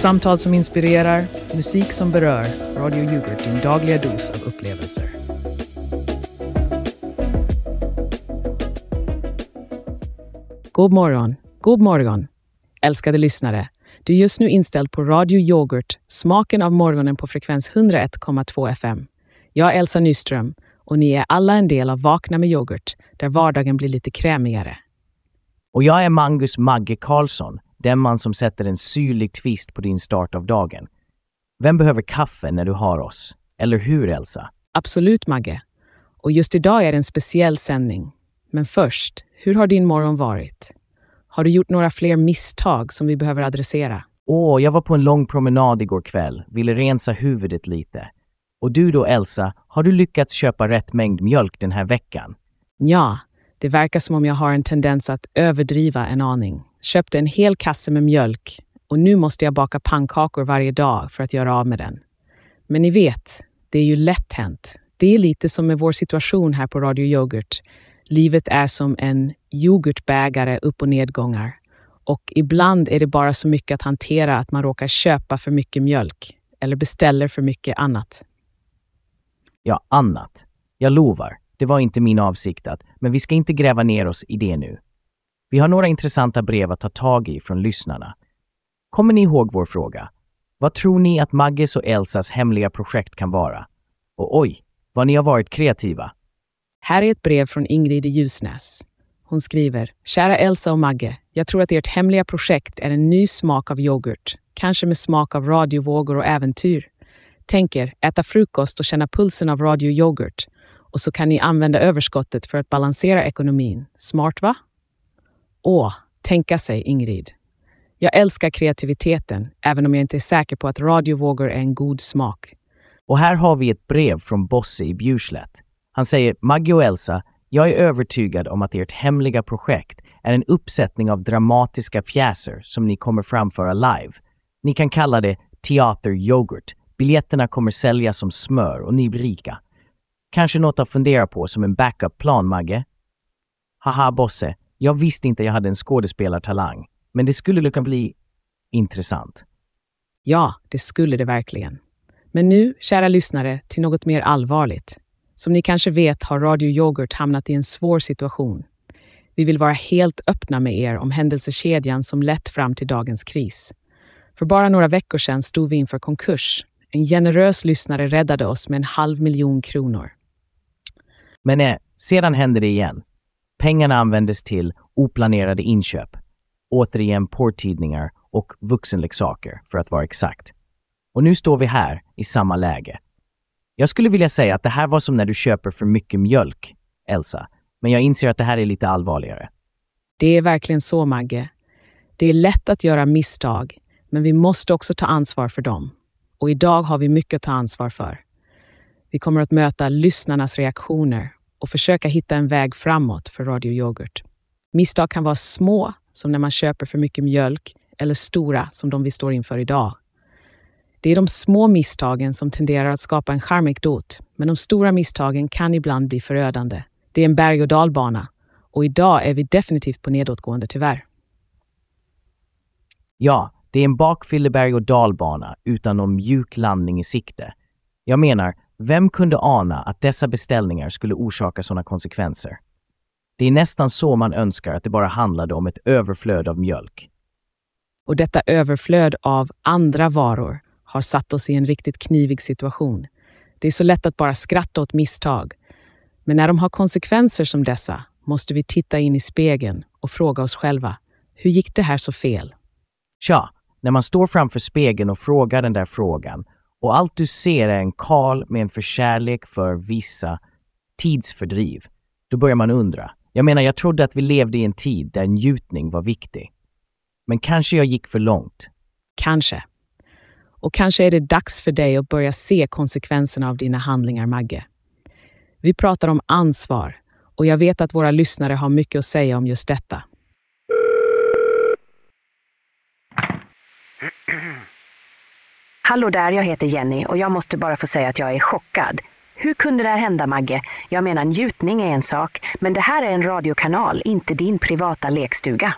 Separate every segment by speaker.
Speaker 1: Samtal som inspirerar, musik som berör. Radio Yoghurt, din dagliga dos av upplevelser. God morgon, god morgon, älskade lyssnare. Du är just nu inställd på Radio Yoghurt, smaken av morgonen på frekvens 101,2 FM. Jag är Elsa Nyström och ni är alla en del av Vakna med yoghurt, där vardagen blir lite krämigare.
Speaker 2: Och jag är Mangus Magge Karlsson, den man som sätter en syrlig twist på din start av dagen. Vem behöver kaffe när du har oss? Eller hur, Elsa?
Speaker 1: Absolut, Magge. Och just idag är det en speciell sändning. Men först, hur har din morgon varit? Har du gjort några fler misstag som vi behöver adressera?
Speaker 2: Åh, jag var på en lång promenad igår kväll, ville rensa huvudet lite. Och du då, Elsa, har du lyckats köpa rätt mängd mjölk den här veckan?
Speaker 1: Ja, det verkar som om jag har en tendens att överdriva en aning. Köpte en hel kasse med mjölk och nu måste jag baka pannkakor varje dag för att göra av med den. Men ni vet, det är ju lätt hänt. Det är lite som med vår situation här på Radio Yoghurt. Livet är som en yoghurtbägare upp och nedgångar. Och ibland är det bara så mycket att hantera att man råkar köpa för mycket mjölk eller beställer för mycket annat.
Speaker 2: Ja, annat. Jag lovar, det var inte min avsikt att, men vi ska inte gräva ner oss i det nu. Vi har några intressanta brev att ta tag i från lyssnarna. Kommer ni ihåg vår fråga? Vad tror ni att Magges och Elsas hemliga projekt kan vara? Och oj, vad ni har varit kreativa.
Speaker 1: Här är ett brev från Ingrid i Ljusnäs. Hon skriver, Kära Elsa och Magge, jag tror att ert hemliga projekt är en ny smak av yoghurt, kanske med smak av radiovågor och äventyr. Tänk er, äta frukost och känna pulsen av radioyoghurt. Och så kan ni använda överskottet för att balansera ekonomin. Smart va? Åh, tänka sig Ingrid. Jag älskar kreativiteten, även om jag inte är säker på att radiovågor är en god smak.
Speaker 2: Och här har vi ett brev från Bosse i Bjurslätt. Han säger Maggie och Elsa, jag är övertygad om att ert hemliga projekt är en uppsättning av dramatiska pjäser som ni kommer framföra live. Ni kan kalla det teateryoghurt. Biljetterna kommer säljas som smör och ni blir rika. Kanske något att fundera på som en backup-plan, Magge? Haha, Bosse. Jag visste inte jag hade en skådespelartalang, men det skulle kunna bli intressant.
Speaker 1: Ja, det skulle det verkligen. Men nu, kära lyssnare, till något mer allvarligt. Som ni kanske vet har Radio Yoghurt hamnat i en svår situation. Vi vill vara helt öppna med er om händelsekedjan som lett fram till dagens kris. För bara några veckor sedan stod vi inför konkurs. En generös lyssnare räddade oss med en halv miljon kronor.
Speaker 2: Men eh, sedan hände det igen. Pengarna användes till oplanerade inköp, återigen porrtidningar och vuxenleksaker för att vara exakt. Och nu står vi här i samma läge. Jag skulle vilja säga att det här var som när du köper för mycket mjölk, Elsa, men jag inser att det här är lite allvarligare.
Speaker 1: Det är verkligen så, Magge. Det är lätt att göra misstag, men vi måste också ta ansvar för dem. Och idag har vi mycket att ta ansvar för. Vi kommer att möta lyssnarnas reaktioner och försöka hitta en väg framåt för Radio Yoghurt. Misstag kan vara små, som när man köper för mycket mjölk, eller stora, som de vi står inför idag. Det är de små misstagen som tenderar att skapa en charmekdot, men de stora misstagen kan ibland bli förödande. Det är en berg och dalbana och idag är vi definitivt på nedåtgående tyvärr.
Speaker 2: Ja, det är en bakfylleberg och dalbana utan någon mjuk landning i sikte. Jag menar, vem kunde ana att dessa beställningar skulle orsaka sådana konsekvenser? Det är nästan så man önskar att det bara handlade om ett överflöd av mjölk.
Speaker 1: Och detta överflöd av andra varor har satt oss i en riktigt knivig situation. Det är så lätt att bara skratta åt misstag. Men när de har konsekvenser som dessa måste vi titta in i spegeln och fråga oss själva, hur gick det här så fel?
Speaker 2: Tja, när man står framför spegeln och frågar den där frågan och allt du ser är en karl med en förkärlek för vissa tidsfördriv, då börjar man undra. Jag menar, jag trodde att vi levde i en tid där njutning var viktig. Men kanske jag gick för långt.
Speaker 1: Kanske. Och kanske är det dags för dig att börja se konsekvenserna av dina handlingar, Magge. Vi pratar om ansvar och jag vet att våra lyssnare har mycket att säga om just detta.
Speaker 3: Hallå där, jag heter Jenny och jag måste bara få säga att jag är chockad. Hur kunde det här hända Magge? Jag menar njutning är en sak, men det här är en radiokanal, inte din privata lekstuga.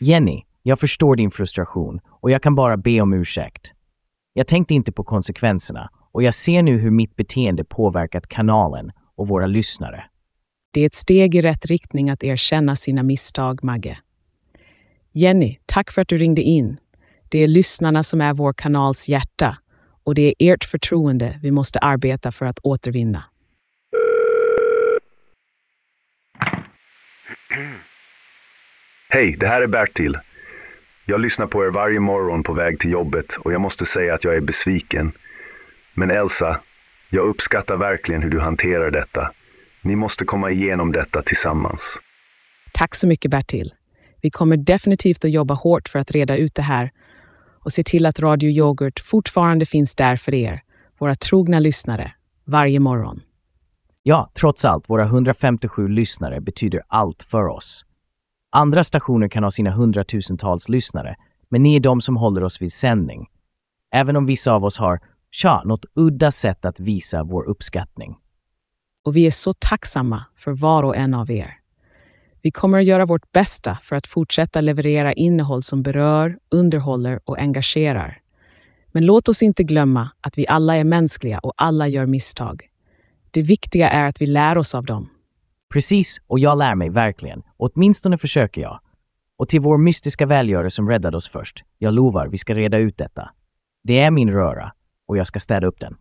Speaker 2: Jenny, Jag förstår din frustration och jag kan bara be om ursäkt. Jag tänkte inte på konsekvenserna och jag ser nu hur mitt beteende påverkat kanalen och våra lyssnare.
Speaker 1: Det är ett steg i rätt riktning att erkänna sina misstag, Magge. Jenny, tack för att du ringde in. Det är lyssnarna som är vår kanals hjärta och det är ert förtroende vi måste arbeta för att återvinna.
Speaker 4: Hej, det här är Bertil. Jag lyssnar på er varje morgon på väg till jobbet och jag måste säga att jag är besviken. Men Elsa, jag uppskattar verkligen hur du hanterar detta. Ni måste komma igenom detta tillsammans.
Speaker 1: Tack så mycket Bertil. Vi kommer definitivt att jobba hårt för att reda ut det här och se till att Radio Yoghurt fortfarande finns där för er, våra trogna lyssnare, varje morgon.
Speaker 2: Ja, trots allt, våra 157 lyssnare betyder allt för oss. Andra stationer kan ha sina hundratusentals lyssnare, men ni är de som håller oss vid sändning. Även om vissa av oss har, tja, något udda sätt att visa vår uppskattning.
Speaker 1: Och vi är så tacksamma för var och en av er. Vi kommer att göra vårt bästa för att fortsätta leverera innehåll som berör, underhåller och engagerar. Men låt oss inte glömma att vi alla är mänskliga och alla gör misstag. Det viktiga är att vi lär oss av dem.
Speaker 2: Precis, och jag lär mig verkligen. Åtminstone försöker jag. Och till vår mystiska välgörare som räddade oss först. Jag lovar, vi ska reda ut detta. Det är min röra och jag ska städa upp den.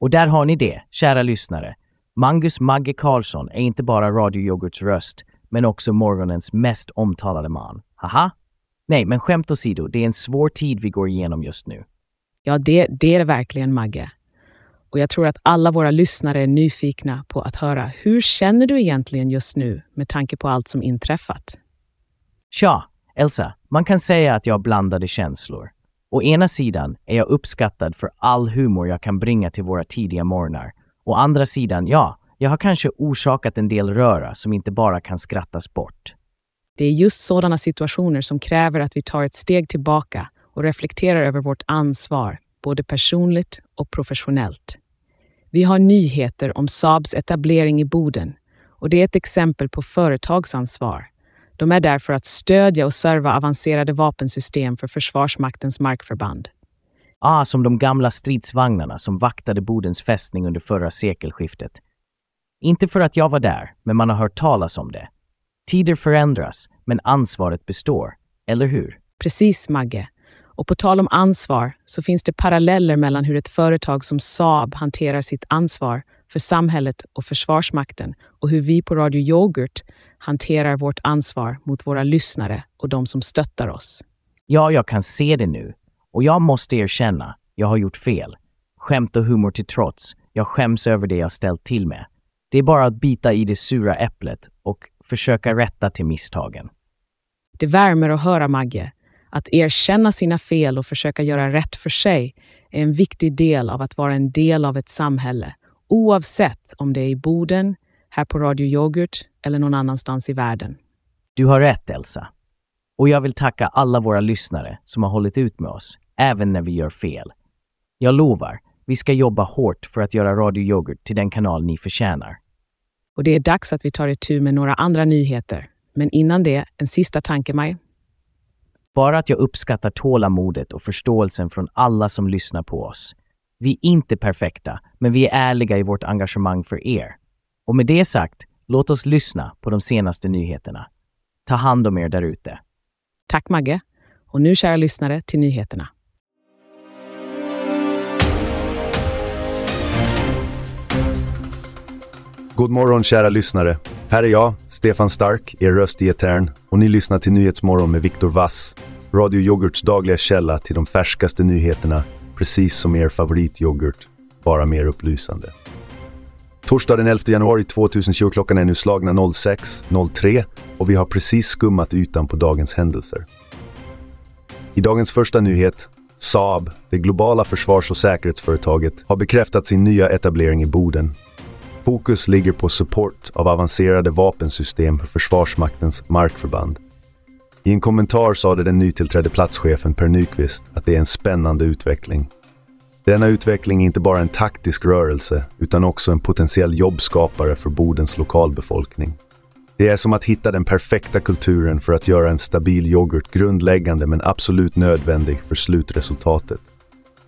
Speaker 2: Och där har ni det, kära lyssnare. Mangus Magge Karlsson är inte bara Radio Yoghurts röst, men också morgonens mest omtalade man. Haha? Nej, men skämt åsido, det är en svår tid vi går igenom just nu.
Speaker 1: Ja, det, det är det verkligen, Magge. Och jag tror att alla våra lyssnare är nyfikna på att höra hur känner du egentligen just nu med tanke på allt som inträffat?
Speaker 2: Tja, Elsa, man kan säga att jag har blandade känslor. Å ena sidan är jag uppskattad för all humor jag kan bringa till våra tidiga morgnar. Å andra sidan, ja, jag har kanske orsakat en del röra som inte bara kan skrattas bort.
Speaker 1: Det är just sådana situationer som kräver att vi tar ett steg tillbaka och reflekterar över vårt ansvar, både personligt och professionellt. Vi har nyheter om Saabs etablering i Boden och det är ett exempel på företagsansvar. De är där för att stödja och serva avancerade vapensystem för Försvarsmaktens markförband.
Speaker 2: Ah, som de gamla stridsvagnarna som vaktade Bodens fästning under förra sekelskiftet. Inte för att jag var där, men man har hört talas om det. Tider förändras, men ansvaret består. Eller hur?
Speaker 1: Precis, Magge. Och på tal om ansvar så finns det paralleller mellan hur ett företag som Saab hanterar sitt ansvar för samhället och Försvarsmakten och hur vi på Radio Yoghurt hanterar vårt ansvar mot våra lyssnare och de som stöttar oss.
Speaker 2: Ja, jag kan se det nu. Och jag måste erkänna, jag har gjort fel. Skämt och humor till trots, jag skäms över det jag ställt till med. Det är bara att bita i det sura äpplet och försöka rätta till misstagen.
Speaker 1: Det värmer att höra, Magge, att erkänna sina fel och försöka göra rätt för sig är en viktig del av att vara en del av ett samhälle, oavsett om det är i Boden, här på Radio Yoghurt eller någon annanstans i världen.
Speaker 2: Du har rätt, Elsa. Och jag vill tacka alla våra lyssnare som har hållit ut med oss, även när vi gör fel. Jag lovar, vi ska jobba hårt för att göra Radio Yoghurt till den kanal ni förtjänar.
Speaker 1: Och det är dags att vi tar itu med några andra nyheter. Men innan det, en sista tanke, Maj.
Speaker 2: Bara att jag uppskattar tålamodet och förståelsen från alla som lyssnar på oss. Vi är inte perfekta, men vi är ärliga i vårt engagemang för er. Och med det sagt, låt oss lyssna på de senaste nyheterna. Ta hand om er därute.
Speaker 1: Tack Magge. Och nu kära lyssnare till nyheterna.
Speaker 4: God morgon kära lyssnare. Här är jag, Stefan Stark, er röst i etern och ni lyssnar till Nyhetsmorgon med Viktor Vass, Radio Yoghurts dagliga källa till de färskaste nyheterna, precis som er favorityoghurt, bara mer upplysande. Torsdag den 11 januari 2020 klockan är nu slagna 06.03 och vi har precis skummat ytan på dagens händelser. I dagens första nyhet, Saab, det globala försvars och säkerhetsföretaget, har bekräftat sin nya etablering i Boden. Fokus ligger på support av avancerade vapensystem för Försvarsmaktens markförband. I en kommentar sade den nytillträdde platschefen Per Nyqvist att det är en spännande utveckling. Denna utveckling är inte bara en taktisk rörelse utan också en potentiell jobbskapare för Bodens lokalbefolkning. Det är som att hitta den perfekta kulturen för att göra en stabil yoghurt grundläggande men absolut nödvändig för slutresultatet.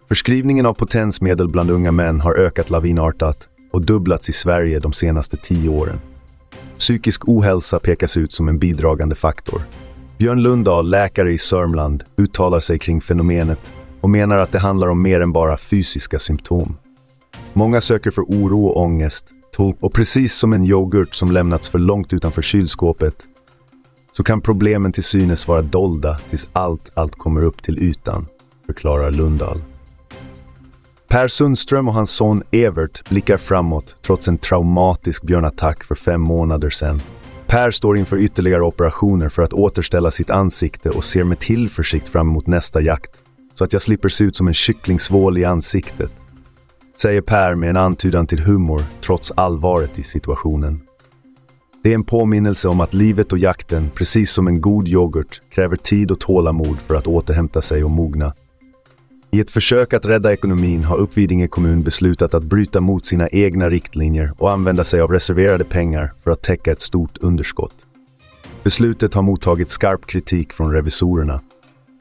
Speaker 4: Förskrivningen av potensmedel bland unga män har ökat lavinartat och dubblats i Sverige de senaste tio åren. Psykisk ohälsa pekas ut som en bidragande faktor. Björn Lundahl, läkare i Sörmland, uttalar sig kring fenomenet och menar att det handlar om mer än bara fysiska symptom. Många söker för oro och ångest och precis som en yoghurt som lämnats för långt utanför kylskåpet så kan problemen till synes vara dolda tills allt, allt kommer upp till ytan, förklarar Lundahl. Per Sundström och hans son Evert blickar framåt trots en traumatisk björnattack för fem månader sedan. Per står inför ytterligare operationer för att återställa sitt ansikte och ser med tillförsikt fram emot nästa jakt, så att jag slipper se ut som en kycklingsvål i ansiktet säger Per med en antydan till humor trots allvaret i situationen. Det är en påminnelse om att livet och jakten, precis som en god yoghurt, kräver tid och tålamod för att återhämta sig och mogna. I ett försök att rädda ekonomin har Uppvidinge kommun beslutat att bryta mot sina egna riktlinjer och använda sig av reserverade pengar för att täcka ett stort underskott. Beslutet har mottagit skarp kritik från revisorerna.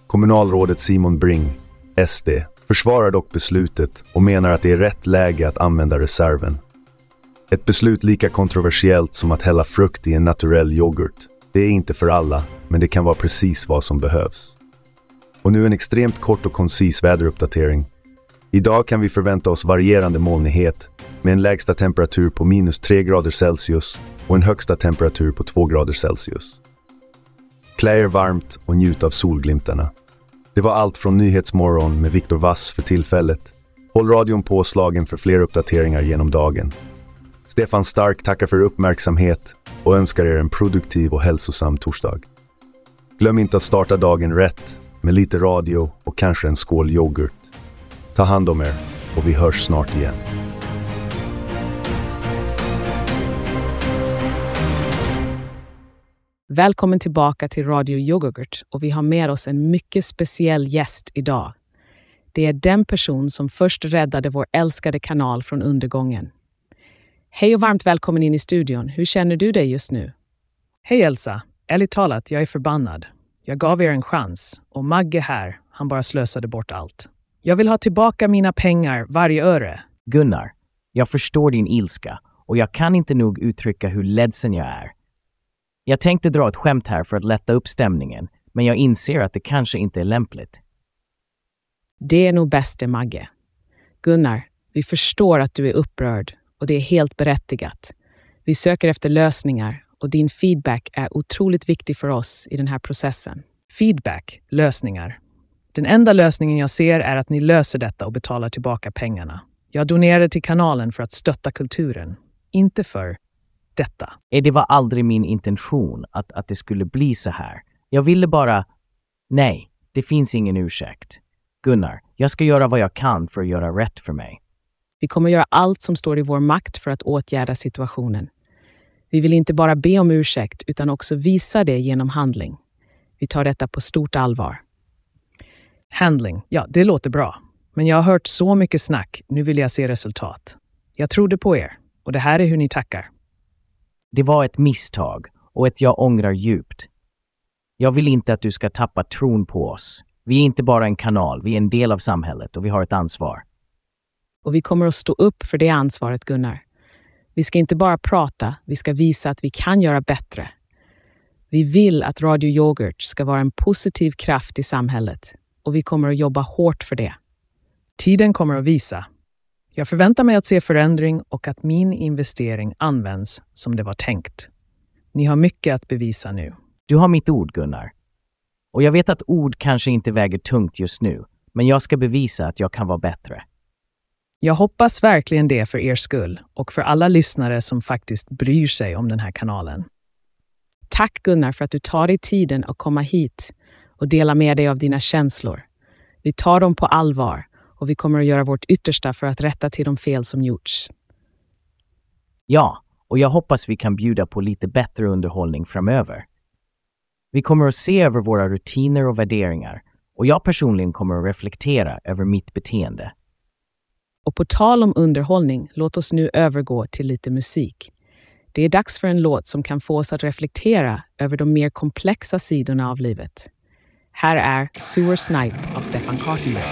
Speaker 4: Kommunalrådet Simon Bring, SD, försvarar dock beslutet och menar att det är rätt läge att använda reserven. Ett beslut lika kontroversiellt som att hälla frukt i en naturell yoghurt. Det är inte för alla, men det kan vara precis vad som behövs. Och nu en extremt kort och koncis väderuppdatering. Idag kan vi förvänta oss varierande molnighet med en lägsta temperatur på minus 3 grader Celsius och en högsta temperatur på 2 grader Celsius. Klä er varmt och njut av solglimtarna. Det var allt från Nyhetsmorgon med Viktor Vass för tillfället. Håll radion påslagen för fler uppdateringar genom dagen. Stefan Stark tackar för uppmärksamhet och önskar er en produktiv och hälsosam torsdag. Glöm inte att starta dagen rätt med lite radio och kanske en skål yoghurt. Ta hand om er och vi hörs snart igen.
Speaker 1: Välkommen tillbaka till Radio Yoghurt och vi har med oss en mycket speciell gäst idag. Det är den person som först räddade vår älskade kanal från undergången. Hej och varmt välkommen in i studion. Hur känner du dig just nu?
Speaker 5: Hej Elsa! Ärligt talat, jag är förbannad. Jag gav er en chans och Magge här, han bara slösade bort allt. Jag vill ha tillbaka mina pengar, varje öre.
Speaker 2: Gunnar, jag förstår din ilska och jag kan inte nog uttrycka hur ledsen jag är. Jag tänkte dra ett skämt här för att lätta upp stämningen, men jag inser att det kanske inte är lämpligt.
Speaker 1: Det är nog bäst det, Magge. Gunnar, vi förstår att du är upprörd och det är helt berättigat. Vi söker efter lösningar och din feedback är otroligt viktig för oss i den här processen.
Speaker 5: Feedback, lösningar. Den enda lösningen jag ser är att ni löser detta och betalar tillbaka pengarna. Jag donerade till kanalen för att stötta kulturen, inte för detta.
Speaker 2: Det var aldrig min intention att, att det skulle bli så här. Jag ville bara... Nej, det finns ingen ursäkt. Gunnar, jag ska göra vad jag kan för att göra rätt för mig.
Speaker 1: Vi kommer göra allt som står i vår makt för att åtgärda situationen. Vi vill inte bara be om ursäkt utan också visa det genom handling. Vi tar detta på stort allvar.
Speaker 5: Handling, ja, det låter bra. Men jag har hört så mycket snack, nu vill jag se resultat. Jag trodde på er och det här är hur ni tackar.
Speaker 2: Det var ett misstag och ett jag ångrar djupt. Jag vill inte att du ska tappa tron på oss. Vi är inte bara en kanal, vi är en del av samhället och vi har ett ansvar.
Speaker 1: Och vi kommer att stå upp för det ansvaret, Gunnar. Vi ska inte bara prata, vi ska visa att vi kan göra bättre. Vi vill att Radio Yoghurt ska vara en positiv kraft i samhället och vi kommer att jobba hårt för det.
Speaker 5: Tiden kommer att visa. Jag förväntar mig att se förändring och att min investering används som det var tänkt. Ni har mycket att bevisa nu.
Speaker 2: Du har mitt ord, Gunnar. Och jag vet att ord kanske inte väger tungt just nu, men jag ska bevisa att jag kan vara bättre.
Speaker 5: Jag hoppas verkligen det för er skull och för alla lyssnare som faktiskt bryr sig om den här kanalen.
Speaker 1: Tack Gunnar för att du tar dig tiden att komma hit och dela med dig av dina känslor. Vi tar dem på allvar och vi kommer att göra vårt yttersta för att rätta till de fel som gjorts.
Speaker 2: Ja, och jag hoppas vi kan bjuda på lite bättre underhållning framöver. Vi kommer att se över våra rutiner och värderingar och jag personligen kommer att reflektera över mitt beteende.
Speaker 1: Och på tal om underhållning, låt oss nu övergå till lite musik.
Speaker 6: Det är dags för en låt som kan få oss att reflektera över de mer komplexa sidorna av livet. Här är Sewer Snipe av Stefan Kartenberg.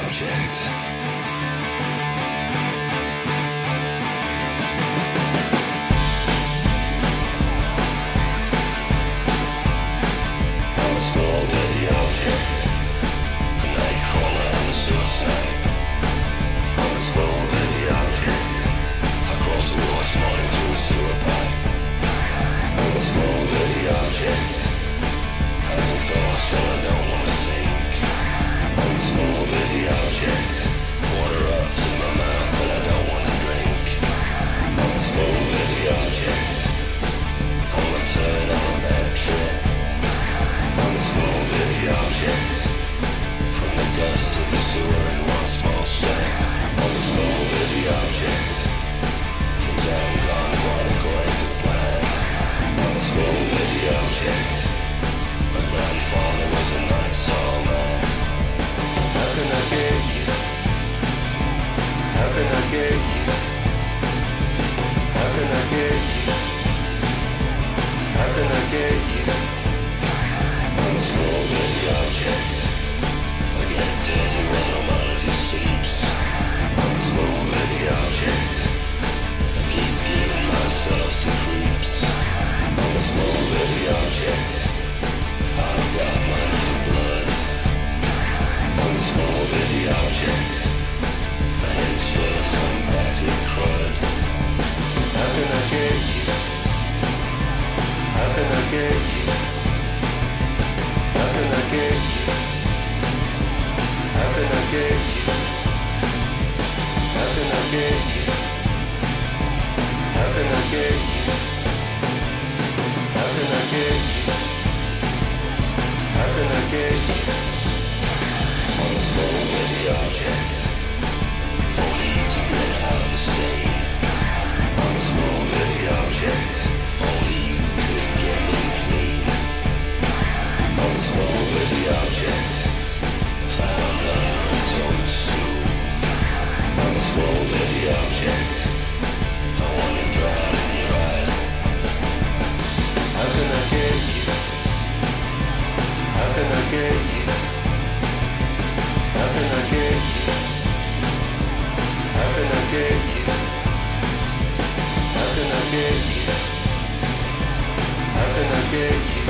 Speaker 6: get you?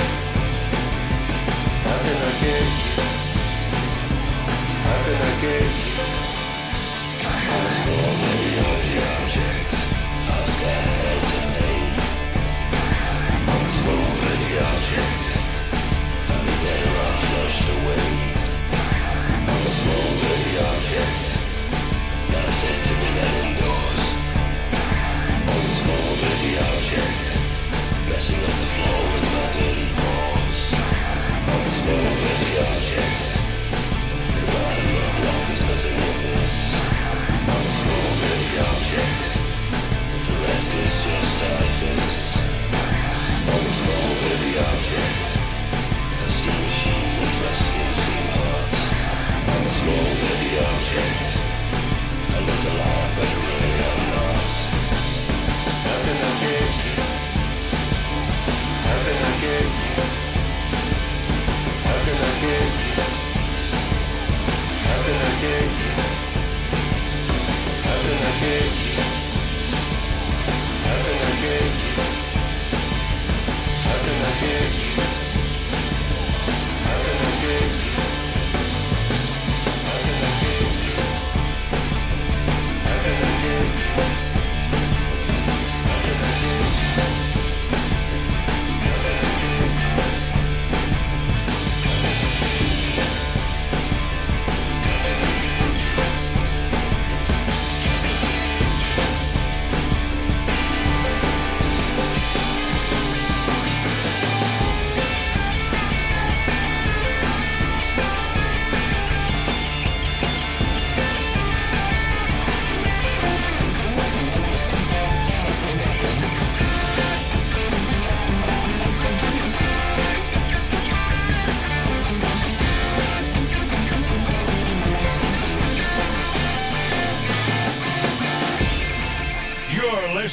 Speaker 6: How can I get you? How can I get you? Let's go baby the objects. I've got heads and eight. Let's go objects. I'll be better flushed away. Let's go objects. Now to me that indoors. Let's go objects. Messing up the floor. I've been a dick. I've been a dick.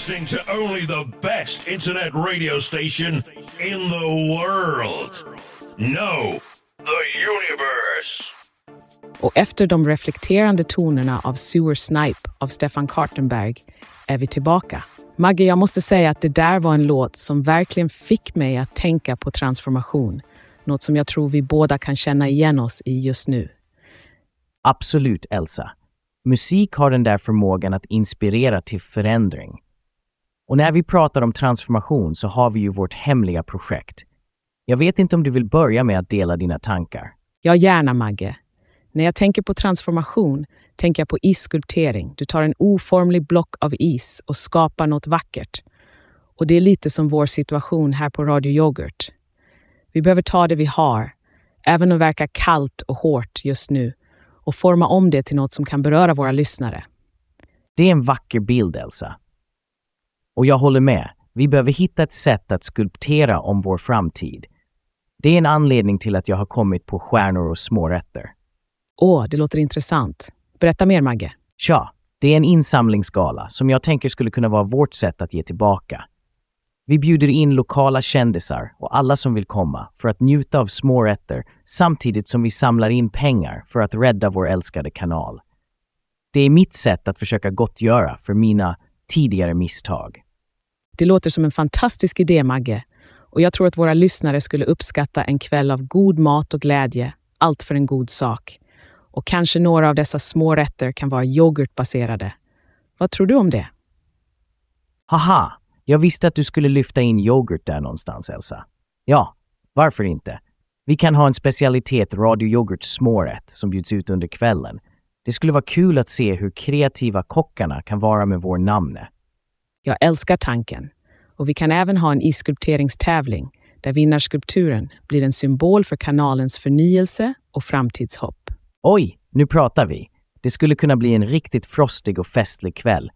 Speaker 7: Listening to only the best internet radio station in the world. No, the universe.
Speaker 1: Och efter de reflekterande tonerna av Sewer Snipe av Stefan Kartenberg är vi tillbaka. Maggie, jag måste säga att det där var en låt som verkligen fick mig att tänka på transformation. Något som jag tror vi båda kan känna igen oss i just nu.
Speaker 2: Absolut, Elsa. Musik har den där förmågan att inspirera till förändring. Och när vi pratar om transformation så har vi ju vårt hemliga projekt. Jag vet inte om du vill börja med att dela dina tankar?
Speaker 1: Ja, gärna Magge. När jag tänker på transformation tänker jag på isskulptering. Du tar en oformlig block av is och skapar något vackert. Och det är lite som vår situation här på Radio Yoghurt. Vi behöver ta det vi har, även om det verkar kallt och hårt just nu, och forma om det till något som kan beröra våra lyssnare.
Speaker 2: Det är en vacker bild, Elsa. Och jag håller med. Vi behöver hitta ett sätt att skulptera om vår framtid. Det är en anledning till att jag har kommit på stjärnor och smårätter.
Speaker 1: Åh, det låter intressant. Berätta mer, Magge.
Speaker 2: Tja, det är en insamlingsgala som jag tänker skulle kunna vara vårt sätt att ge tillbaka. Vi bjuder in lokala kändisar och alla som vill komma för att njuta av smårätter samtidigt som vi samlar in pengar för att rädda vår älskade kanal. Det är mitt sätt att försöka gottgöra för mina tidigare misstag.
Speaker 1: Det låter som en fantastisk idé, Magge. Och jag tror att våra lyssnare skulle uppskatta en kväll av god mat och glädje, allt för en god sak. Och kanske några av dessa små rätter kan vara yoghurtbaserade. Vad tror du om det?
Speaker 2: Haha, jag visste att du skulle lyfta in yoghurt där någonstans, Elsa. Ja, varför inte? Vi kan ha en specialitet Radio Yoghurt smårätt som bjuds ut under kvällen. Det skulle vara kul att se hur kreativa kockarna kan vara med vår namne.
Speaker 1: Jag älskar tanken. Och vi kan även ha en isskulpteringstävling där vinnarskulpturen blir en symbol för kanalens förnyelse och framtidshopp.
Speaker 2: Oj, nu pratar vi. Det skulle kunna bli en riktigt frostig och festlig kväll.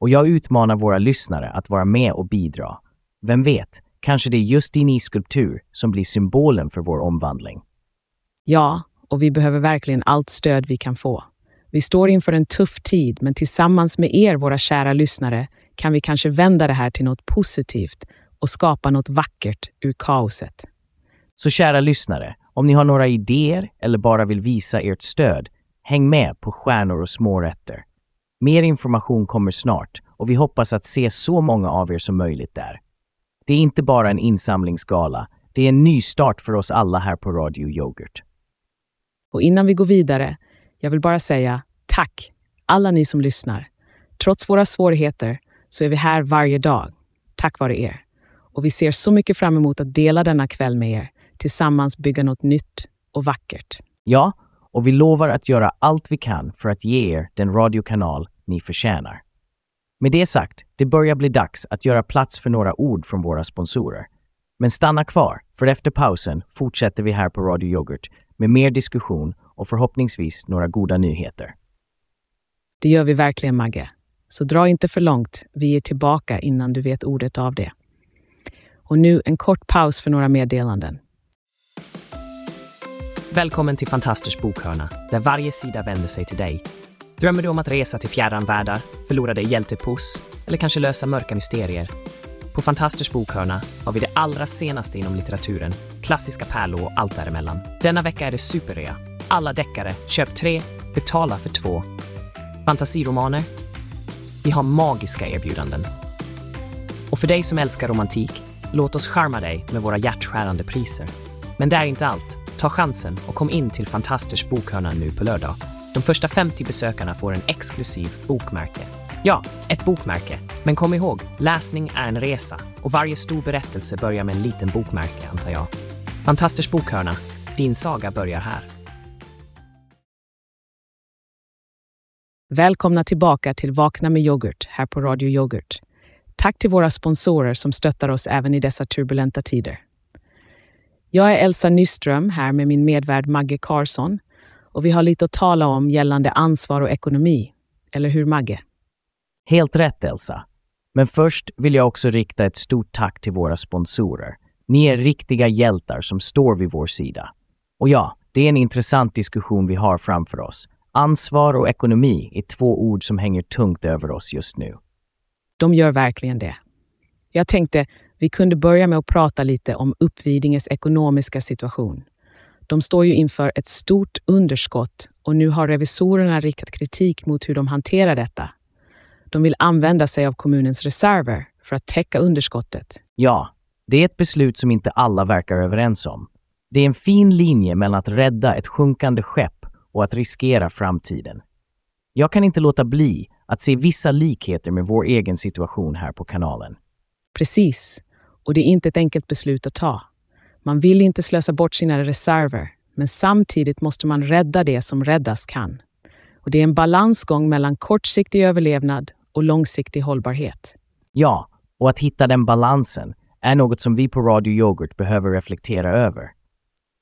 Speaker 2: Och jag utmanar våra lyssnare att vara med och bidra. Vem vet, kanske det är just din isskulptur som blir symbolen för vår omvandling.
Speaker 1: Ja, och vi behöver verkligen allt stöd vi kan få. Vi står inför en tuff tid, men tillsammans med er, våra kära lyssnare, kan vi kanske vända det här till något positivt och skapa något vackert ur kaoset.
Speaker 2: Så kära lyssnare, om ni har några idéer eller bara vill visa ert stöd, häng med på Stjärnor och smårätter. Mer information kommer snart och vi hoppas att se så många av er som möjligt där. Det är inte bara en insamlingsgala, det är en ny start för oss alla här på Radio Yoghurt.
Speaker 1: Och innan vi går vidare, jag vill bara säga tack, alla ni som lyssnar. Trots våra svårigheter så är vi här varje dag, tack vare er. Och vi ser så mycket fram emot att dela denna kväll med er, tillsammans bygga något nytt och vackert.
Speaker 2: Ja, och vi lovar att göra allt vi kan för att ge er den radiokanal ni förtjänar. Med det sagt, det börjar bli dags att göra plats för några ord från våra sponsorer. Men stanna kvar, för efter pausen fortsätter vi här på Radio Yoghurt med mer diskussion och förhoppningsvis några goda nyheter.
Speaker 1: Det gör vi verkligen, Magge. Så dra inte för långt. Vi är tillbaka innan du vet ordet av det. Och nu en kort paus för några meddelanden.
Speaker 8: Välkommen till Fantasters bokhörna, där varje sida vänder sig till dig. Drömmer du om att resa till fjärran världar, förlora dig hjältepuss eller kanske lösa mörka mysterier? På Fantasters bokhörna har vi det allra senaste inom litteraturen, klassiska pärlor och allt däremellan. Denna vecka är det superrea. Alla deckare, köp tre, betala för två. Fantasiromaner? Vi har magiska erbjudanden. Och för dig som älskar romantik, låt oss charma dig med våra hjärtskärande priser. Men det är inte allt. Ta chansen och kom in till Fantasters bokhörna nu på lördag. De första 50 besökarna får en exklusiv bokmärke. Ja, ett bokmärke. Men kom ihåg, läsning är en resa och varje stor berättelse börjar med en liten bokmärke, antar jag. Fantasters bokhörna. Din saga börjar här.
Speaker 1: Välkomna tillbaka till Vakna med yoghurt här på Radio Yoghurt. Tack till våra sponsorer som stöttar oss även i dessa turbulenta tider. Jag är Elsa Nyström här med min medvärd Magge Karlsson och vi har lite att tala om gällande ansvar och ekonomi. Eller hur Magge?
Speaker 2: Helt rätt Elsa. Men först vill jag också rikta ett stort tack till våra sponsorer. Ni är riktiga hjältar som står vid vår sida. Och ja, det är en intressant diskussion vi har framför oss. Ansvar och ekonomi är två ord som hänger tungt över oss just nu.
Speaker 1: De gör verkligen det. Jag tänkte vi kunde börja med att prata lite om Uppvidinges ekonomiska situation. De står ju inför ett stort underskott och nu har revisorerna riktat kritik mot hur de hanterar detta. De vill använda sig av kommunens reserver för att täcka underskottet.
Speaker 2: Ja, det är ett beslut som inte alla verkar överens om. Det är en fin linje mellan att rädda ett sjunkande skepp och att riskera framtiden. Jag kan inte låta bli att se vissa likheter med vår egen situation här på kanalen.
Speaker 1: Precis. Och det är inte ett enkelt beslut att ta. Man vill inte slösa bort sina reserver, men samtidigt måste man rädda det som räddas kan. Och det är en balansgång mellan kortsiktig överlevnad och långsiktig hållbarhet.
Speaker 2: Ja, och att hitta den balansen är något som vi på Radio Yoghurt behöver reflektera över.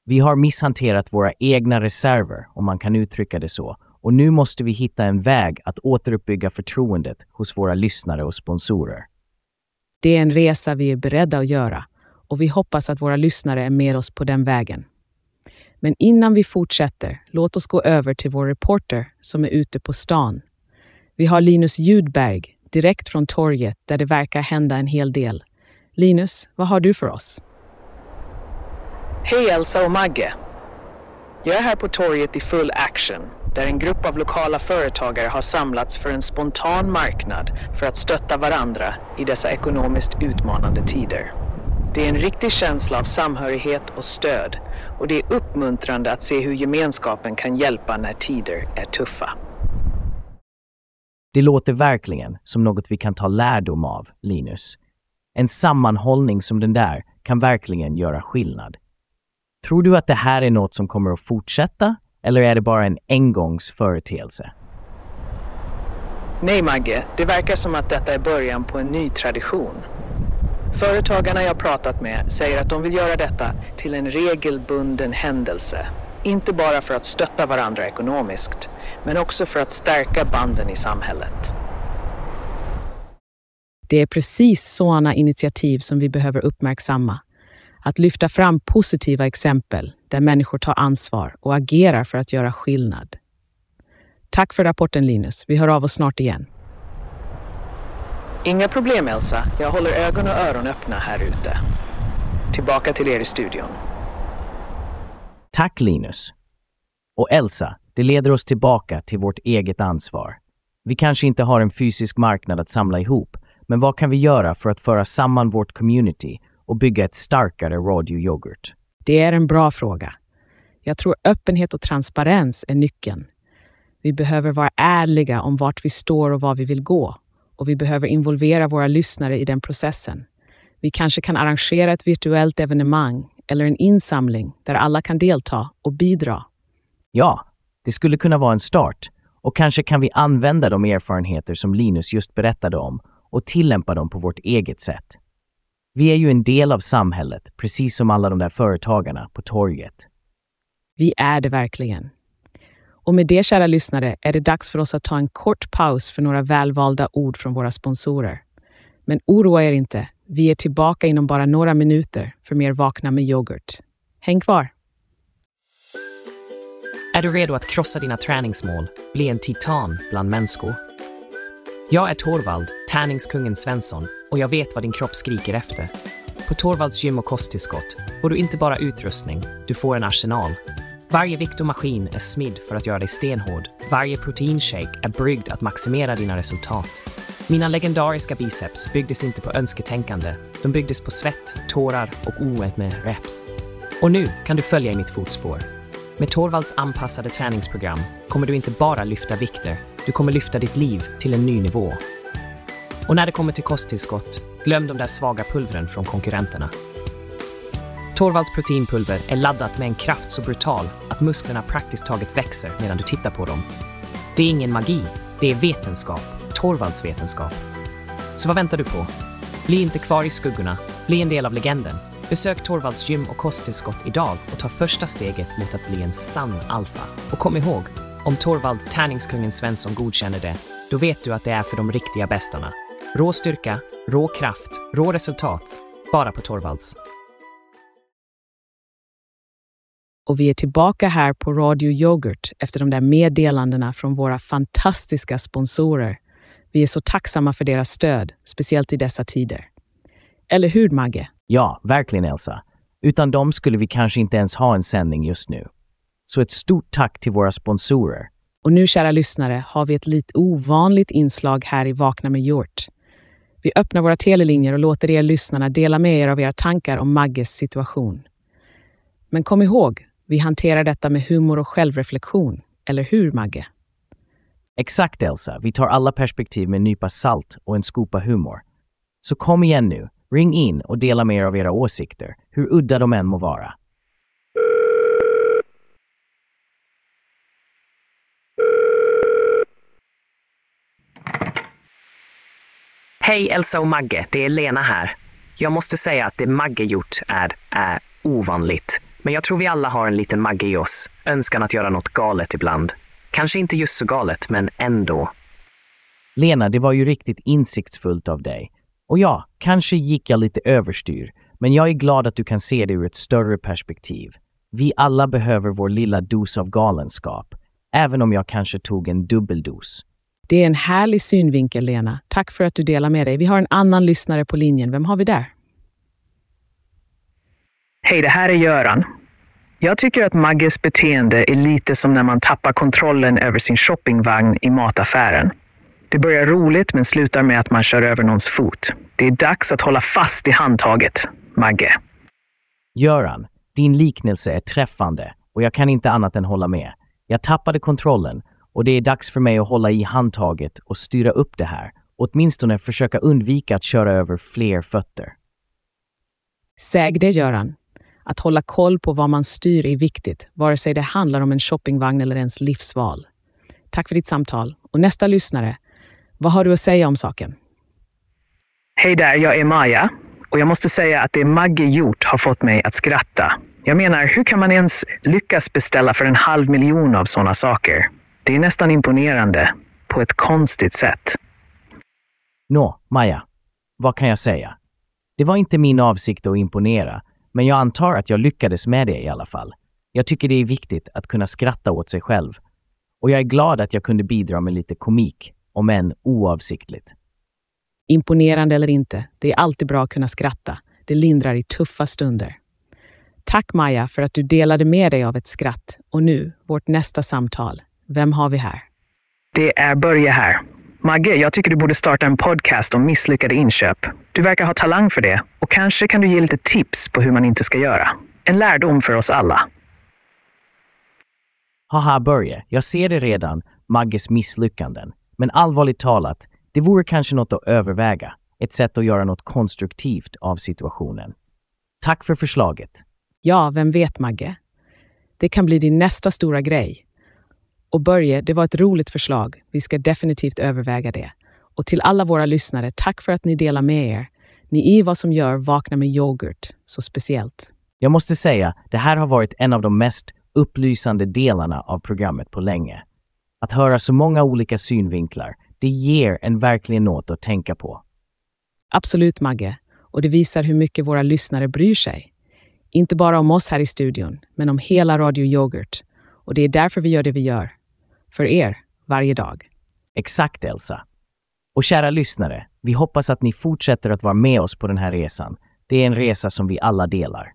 Speaker 2: Vi har misshanterat våra egna reserver, om man kan uttrycka det så, och nu måste vi hitta en väg att återuppbygga förtroendet hos våra lyssnare och sponsorer.
Speaker 1: Det är en resa vi är beredda att göra och vi hoppas att våra lyssnare är med oss på den vägen. Men innan vi fortsätter, låt oss gå över till vår reporter som är ute på stan. Vi har Linus Ljudberg direkt från torget där det verkar hända en hel del. Linus, vad har du för oss?
Speaker 5: Hej Elsa och Magge! Jag är här på torget i full action där en grupp av lokala företagare har samlats för en spontan marknad för att stötta varandra i dessa ekonomiskt utmanande tider. Det är en riktig känsla av samhörighet och stöd och det är uppmuntrande att se hur gemenskapen kan hjälpa när tider är tuffa.
Speaker 2: Det låter verkligen som något vi kan ta lärdom av, Linus. En sammanhållning som den där kan verkligen göra skillnad. Tror du att det här är något som kommer att fortsätta eller är det bara en engångsföreteelse?
Speaker 5: Nej Magge, det verkar som att detta är början på en ny tradition. Företagarna jag pratat med säger att de vill göra detta till en regelbunden händelse. Inte bara för att stötta varandra ekonomiskt, men också för att stärka banden i samhället.
Speaker 1: Det är precis sådana initiativ som vi behöver uppmärksamma. Att lyfta fram positiva exempel där människor tar ansvar och agerar för att göra skillnad. Tack för rapporten Linus. Vi hör av oss snart igen.
Speaker 5: Inga problem Elsa, jag håller ögon och öron öppna här ute. Tillbaka till er i studion.
Speaker 2: Tack Linus. Och Elsa, det leder oss tillbaka till vårt eget ansvar. Vi kanske inte har en fysisk marknad att samla ihop, men vad kan vi göra för att föra samman vårt community och bygga ett starkare Radio Yoghurt?
Speaker 1: Det är en bra fråga. Jag tror öppenhet och transparens är nyckeln. Vi behöver vara ärliga om vart vi står och var vi vill gå. Och vi behöver involvera våra lyssnare i den processen. Vi kanske kan arrangera ett virtuellt evenemang eller en insamling där alla kan delta och bidra.
Speaker 2: Ja, det skulle kunna vara en start. Och kanske kan vi använda de erfarenheter som Linus just berättade om och tillämpa dem på vårt eget sätt. Vi är ju en del av samhället, precis som alla de där företagarna på torget.
Speaker 1: Vi är det verkligen. Och med det, kära lyssnare, är det dags för oss att ta en kort paus för några välvalda ord från våra sponsorer. Men oroa er inte, vi är tillbaka inom bara några minuter för mer Vakna med yoghurt. Häng kvar!
Speaker 8: Är du redo att krossa dina träningsmål, bli en titan bland människor? Jag är Torvald, tärningskungen Svensson, och jag vet vad din kropp skriker efter. På Torvalds gym och kosttillskott får du inte bara utrustning, du får en arsenal. Varje vikt och maskin är smidd för att göra dig stenhård. Varje proteinshake är bryggd att maximera dina resultat. Mina legendariska biceps byggdes inte på önsketänkande. De byggdes på svett, tårar och oet med reps. Och nu kan du följa i mitt fotspår. Med Torvalds anpassade träningsprogram kommer du inte bara lyfta vikter, du kommer lyfta ditt liv till en ny nivå. Och när det kommer till kosttillskott, glöm de där svaga pulvren från konkurrenterna. Torvalds proteinpulver är laddat med en kraft så brutal att musklerna praktiskt taget växer medan du tittar på dem. Det är ingen magi, det är vetenskap. Torvalds vetenskap. Så vad väntar du på? Bli inte kvar i skuggorna, bli en del av legenden. Besök Torvalds gym och kosttillskott idag och ta första steget mot att bli en sann alfa. Och kom ihåg, om Torvald tärningskungen Svensson godkänner det, då vet du att det är för de riktiga bästarna. Rå styrka, rå kraft, rå resultat. Bara på Torvalds.
Speaker 1: Och vi är tillbaka här på Radio Yoghurt efter de där meddelandena från våra fantastiska sponsorer. Vi är så tacksamma för deras stöd, speciellt i dessa tider. Eller hur, Magge?
Speaker 2: Ja, verkligen Elsa. Utan dem skulle vi kanske inte ens ha en sändning just nu. Så ett stort tack till våra sponsorer.
Speaker 1: Och nu, kära lyssnare, har vi ett lite ovanligt inslag här i Vakna med Hjort. Vi öppnar våra telelinjer och låter er lyssnarna dela med er av era tankar om Magges situation. Men kom ihåg, vi hanterar detta med humor och självreflektion. Eller hur, Magge?
Speaker 2: Exakt Elsa, vi tar alla perspektiv med en nypa salt och en skopa humor. Så kom igen nu, ring in och dela med er av era åsikter, hur udda de än må vara.
Speaker 8: Hej Elsa och Magge, det är Lena här. Jag måste säga att det Magge gjort är, är ovanligt. Men jag tror vi alla har en liten Magge i oss. Önskan att göra något galet ibland. Kanske inte just så galet, men ändå.
Speaker 2: Lena, det var ju riktigt insiktsfullt av dig. Och ja, kanske gick jag lite överstyr, men jag är glad att du kan se det ur ett större perspektiv. Vi alla behöver vår lilla dos av galenskap, även om jag kanske tog en dubbeldos.
Speaker 1: Det är en härlig synvinkel, Lena. Tack för att du delar med dig. Vi har en annan lyssnare på linjen. Vem har vi där?
Speaker 5: Hej, det här är Göran. Jag tycker att Magges beteende är lite som när man tappar kontrollen över sin shoppingvagn i mataffären. Det börjar roligt men slutar med att man kör över någons fot. Det är dags att hålla fast i handtaget, Magge.
Speaker 2: Göran, din liknelse är träffande och jag kan inte annat än hålla med. Jag tappade kontrollen och det är dags för mig att hålla i handtaget och styra upp det här. Åtminstone försöka undvika att köra över fler fötter.
Speaker 1: Säg det, Göran. Att hålla koll på vad man styr är viktigt, vare sig det handlar om en shoppingvagn eller ens livsval. Tack för ditt samtal. Och nästa lyssnare, vad har du att säga om saken?
Speaker 5: Hej där, jag är Maja. Och jag måste säga att det Magge gjort har fått mig att skratta. Jag menar, hur kan man ens lyckas beställa för en halv miljon av sådana saker? Det är nästan imponerande, på ett konstigt sätt.
Speaker 2: Nå, Maja, vad kan jag säga? Det var inte min avsikt att imponera, men jag antar att jag lyckades med det i alla fall. Jag tycker det är viktigt att kunna skratta åt sig själv. Och jag är glad att jag kunde bidra med lite komik, om än oavsiktligt.
Speaker 1: Imponerande eller inte, det är alltid bra att kunna skratta. Det lindrar i tuffa stunder. Tack Maja för att du delade med dig av ett skratt. Och nu, vårt nästa samtal. Vem har vi här?
Speaker 5: Det är Börje här. Magge, jag tycker du borde starta en podcast om misslyckade inköp. Du verkar ha talang för det och kanske kan du ge lite tips på hur man inte ska göra. En lärdom för oss alla.
Speaker 2: Haha Börje, jag ser det redan, Magges misslyckanden. Men allvarligt talat, det vore kanske något att överväga. Ett sätt att göra något konstruktivt av situationen. Tack för förslaget.
Speaker 1: Ja, vem vet Magge? Det kan bli din nästa stora grej. Och Börje, det var ett roligt förslag. Vi ska definitivt överväga det. Och till alla våra lyssnare, tack för att ni delar med er. Ni är vad som gör Vakna med yoghurt så speciellt.
Speaker 2: Jag måste säga, det här har varit en av de mest upplysande delarna av programmet på länge. Att höra så många olika synvinklar, det ger en verkligen något att tänka på.
Speaker 1: Absolut, Magge. Och det visar hur mycket våra lyssnare bryr sig. Inte bara om oss här i studion, men om hela Radio Yoghurt. Och det är därför vi gör det vi gör. För er, varje dag.
Speaker 2: Exakt, Elsa. Och kära lyssnare, vi hoppas att ni fortsätter att vara med oss på den här resan. Det är en resa som vi alla delar.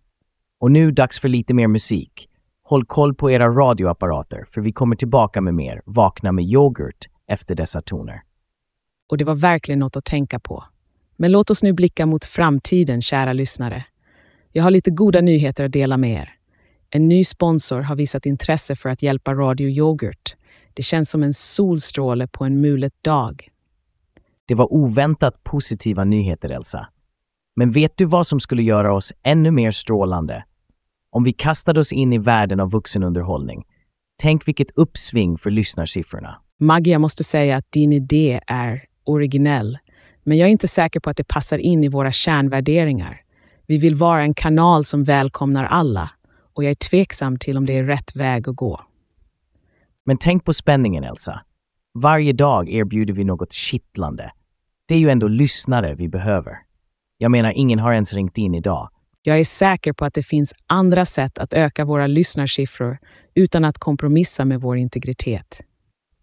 Speaker 2: Och nu dags för lite mer musik. Håll koll på era radioapparater, för vi kommer tillbaka med mer Vakna med yoghurt efter dessa toner.
Speaker 1: Och det var verkligen något att tänka på. Men låt oss nu blicka mot framtiden, kära lyssnare. Jag har lite goda nyheter att dela med er. En ny sponsor har visat intresse för att hjälpa Radio Yoghurt. Det känns som en solstråle på en mulet dag.
Speaker 2: Det var oväntat positiva nyheter, Elsa. Men vet du vad som skulle göra oss ännu mer strålande? Om vi kastade oss in i världen av vuxenunderhållning. Tänk vilket uppsving för lyssnarsiffrorna.
Speaker 1: Maggie, jag måste säga att din idé är originell, men jag är inte säker på att det passar in i våra kärnvärderingar. Vi vill vara en kanal som välkomnar alla och jag är tveksam till om det är rätt väg att gå.
Speaker 2: Men tänk på spänningen, Elsa. Varje dag erbjuder vi något kittlande. Det är ju ändå lyssnare vi behöver. Jag menar, ingen har ens ringt in idag.
Speaker 1: Jag är säker på att det finns andra sätt att öka våra lyssnarsiffror utan att kompromissa med vår integritet.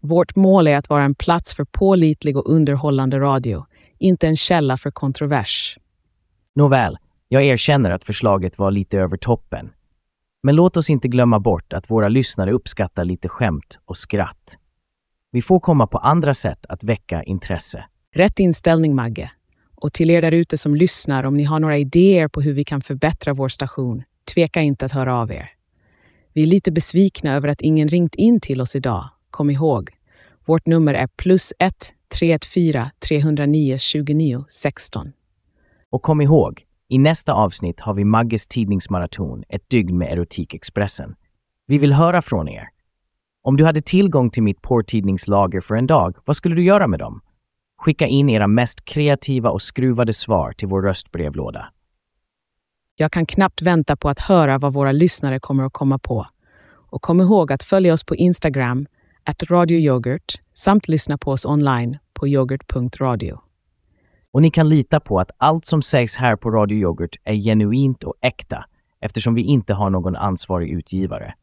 Speaker 1: Vårt mål är att vara en plats för pålitlig och underhållande radio, inte en källa för kontrovers.
Speaker 2: Nåväl, jag erkänner att förslaget var lite över toppen. Men låt oss inte glömma bort att våra lyssnare uppskattar lite skämt och skratt. Vi får komma på andra sätt att väcka intresse.
Speaker 1: Rätt inställning, Magge. Och till er där ute som lyssnar, om ni har några idéer på hur vi kan förbättra vår station, tveka inte att höra av er. Vi är lite besvikna över att ingen ringt in till oss idag. Kom ihåg, vårt nummer är plus 1 314 309 29 16.
Speaker 2: Och kom ihåg, i nästa avsnitt har vi Magges tidningsmaraton, ett dygn med Erotikexpressen. Vi vill höra från er. Om du hade tillgång till mitt porrtidningslager för en dag, vad skulle du göra med dem? Skicka in era mest kreativa och skruvade svar till vår röstbrevlåda.
Speaker 1: Jag kan knappt vänta på att höra vad våra lyssnare kommer att komma på. Och kom ihåg att följa oss på Instagram, att radioyoghurt, samt lyssna på oss online på yoghurt.radio.
Speaker 2: Och ni kan lita på att allt som sägs här på Radio Yoghurt är genuint och äkta eftersom vi inte har någon ansvarig utgivare.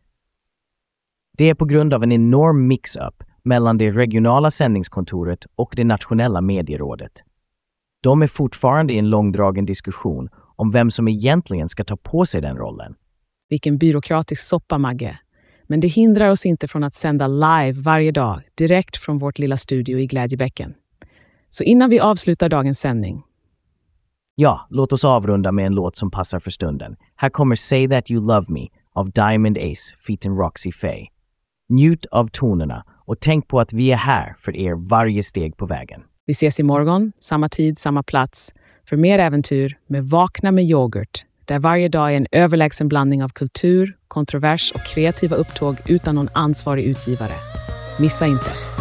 Speaker 2: Det är på grund av en enorm mix-up mellan det regionala sändningskontoret och det nationella medierådet. De är fortfarande i en långdragen diskussion om vem som egentligen ska ta på sig den rollen.
Speaker 1: Vilken byråkratisk soppa, Magge. Men det hindrar oss inte från att sända live varje dag, direkt från vårt lilla studio i Glädjebäcken. Så innan vi avslutar dagens sändning.
Speaker 2: Ja, låt oss avrunda med en låt som passar för stunden. Här kommer Say That You Love Me av Diamond Ace featuring Roxy Faye. Njut av tonerna och tänk på att vi är här för er varje steg på vägen.
Speaker 1: Vi ses imorgon, samma tid, samma plats, för mer äventyr med Vakna med yoghurt, där varje dag är en överlägsen blandning av kultur, kontrovers och kreativa upptåg utan någon ansvarig utgivare. Missa inte!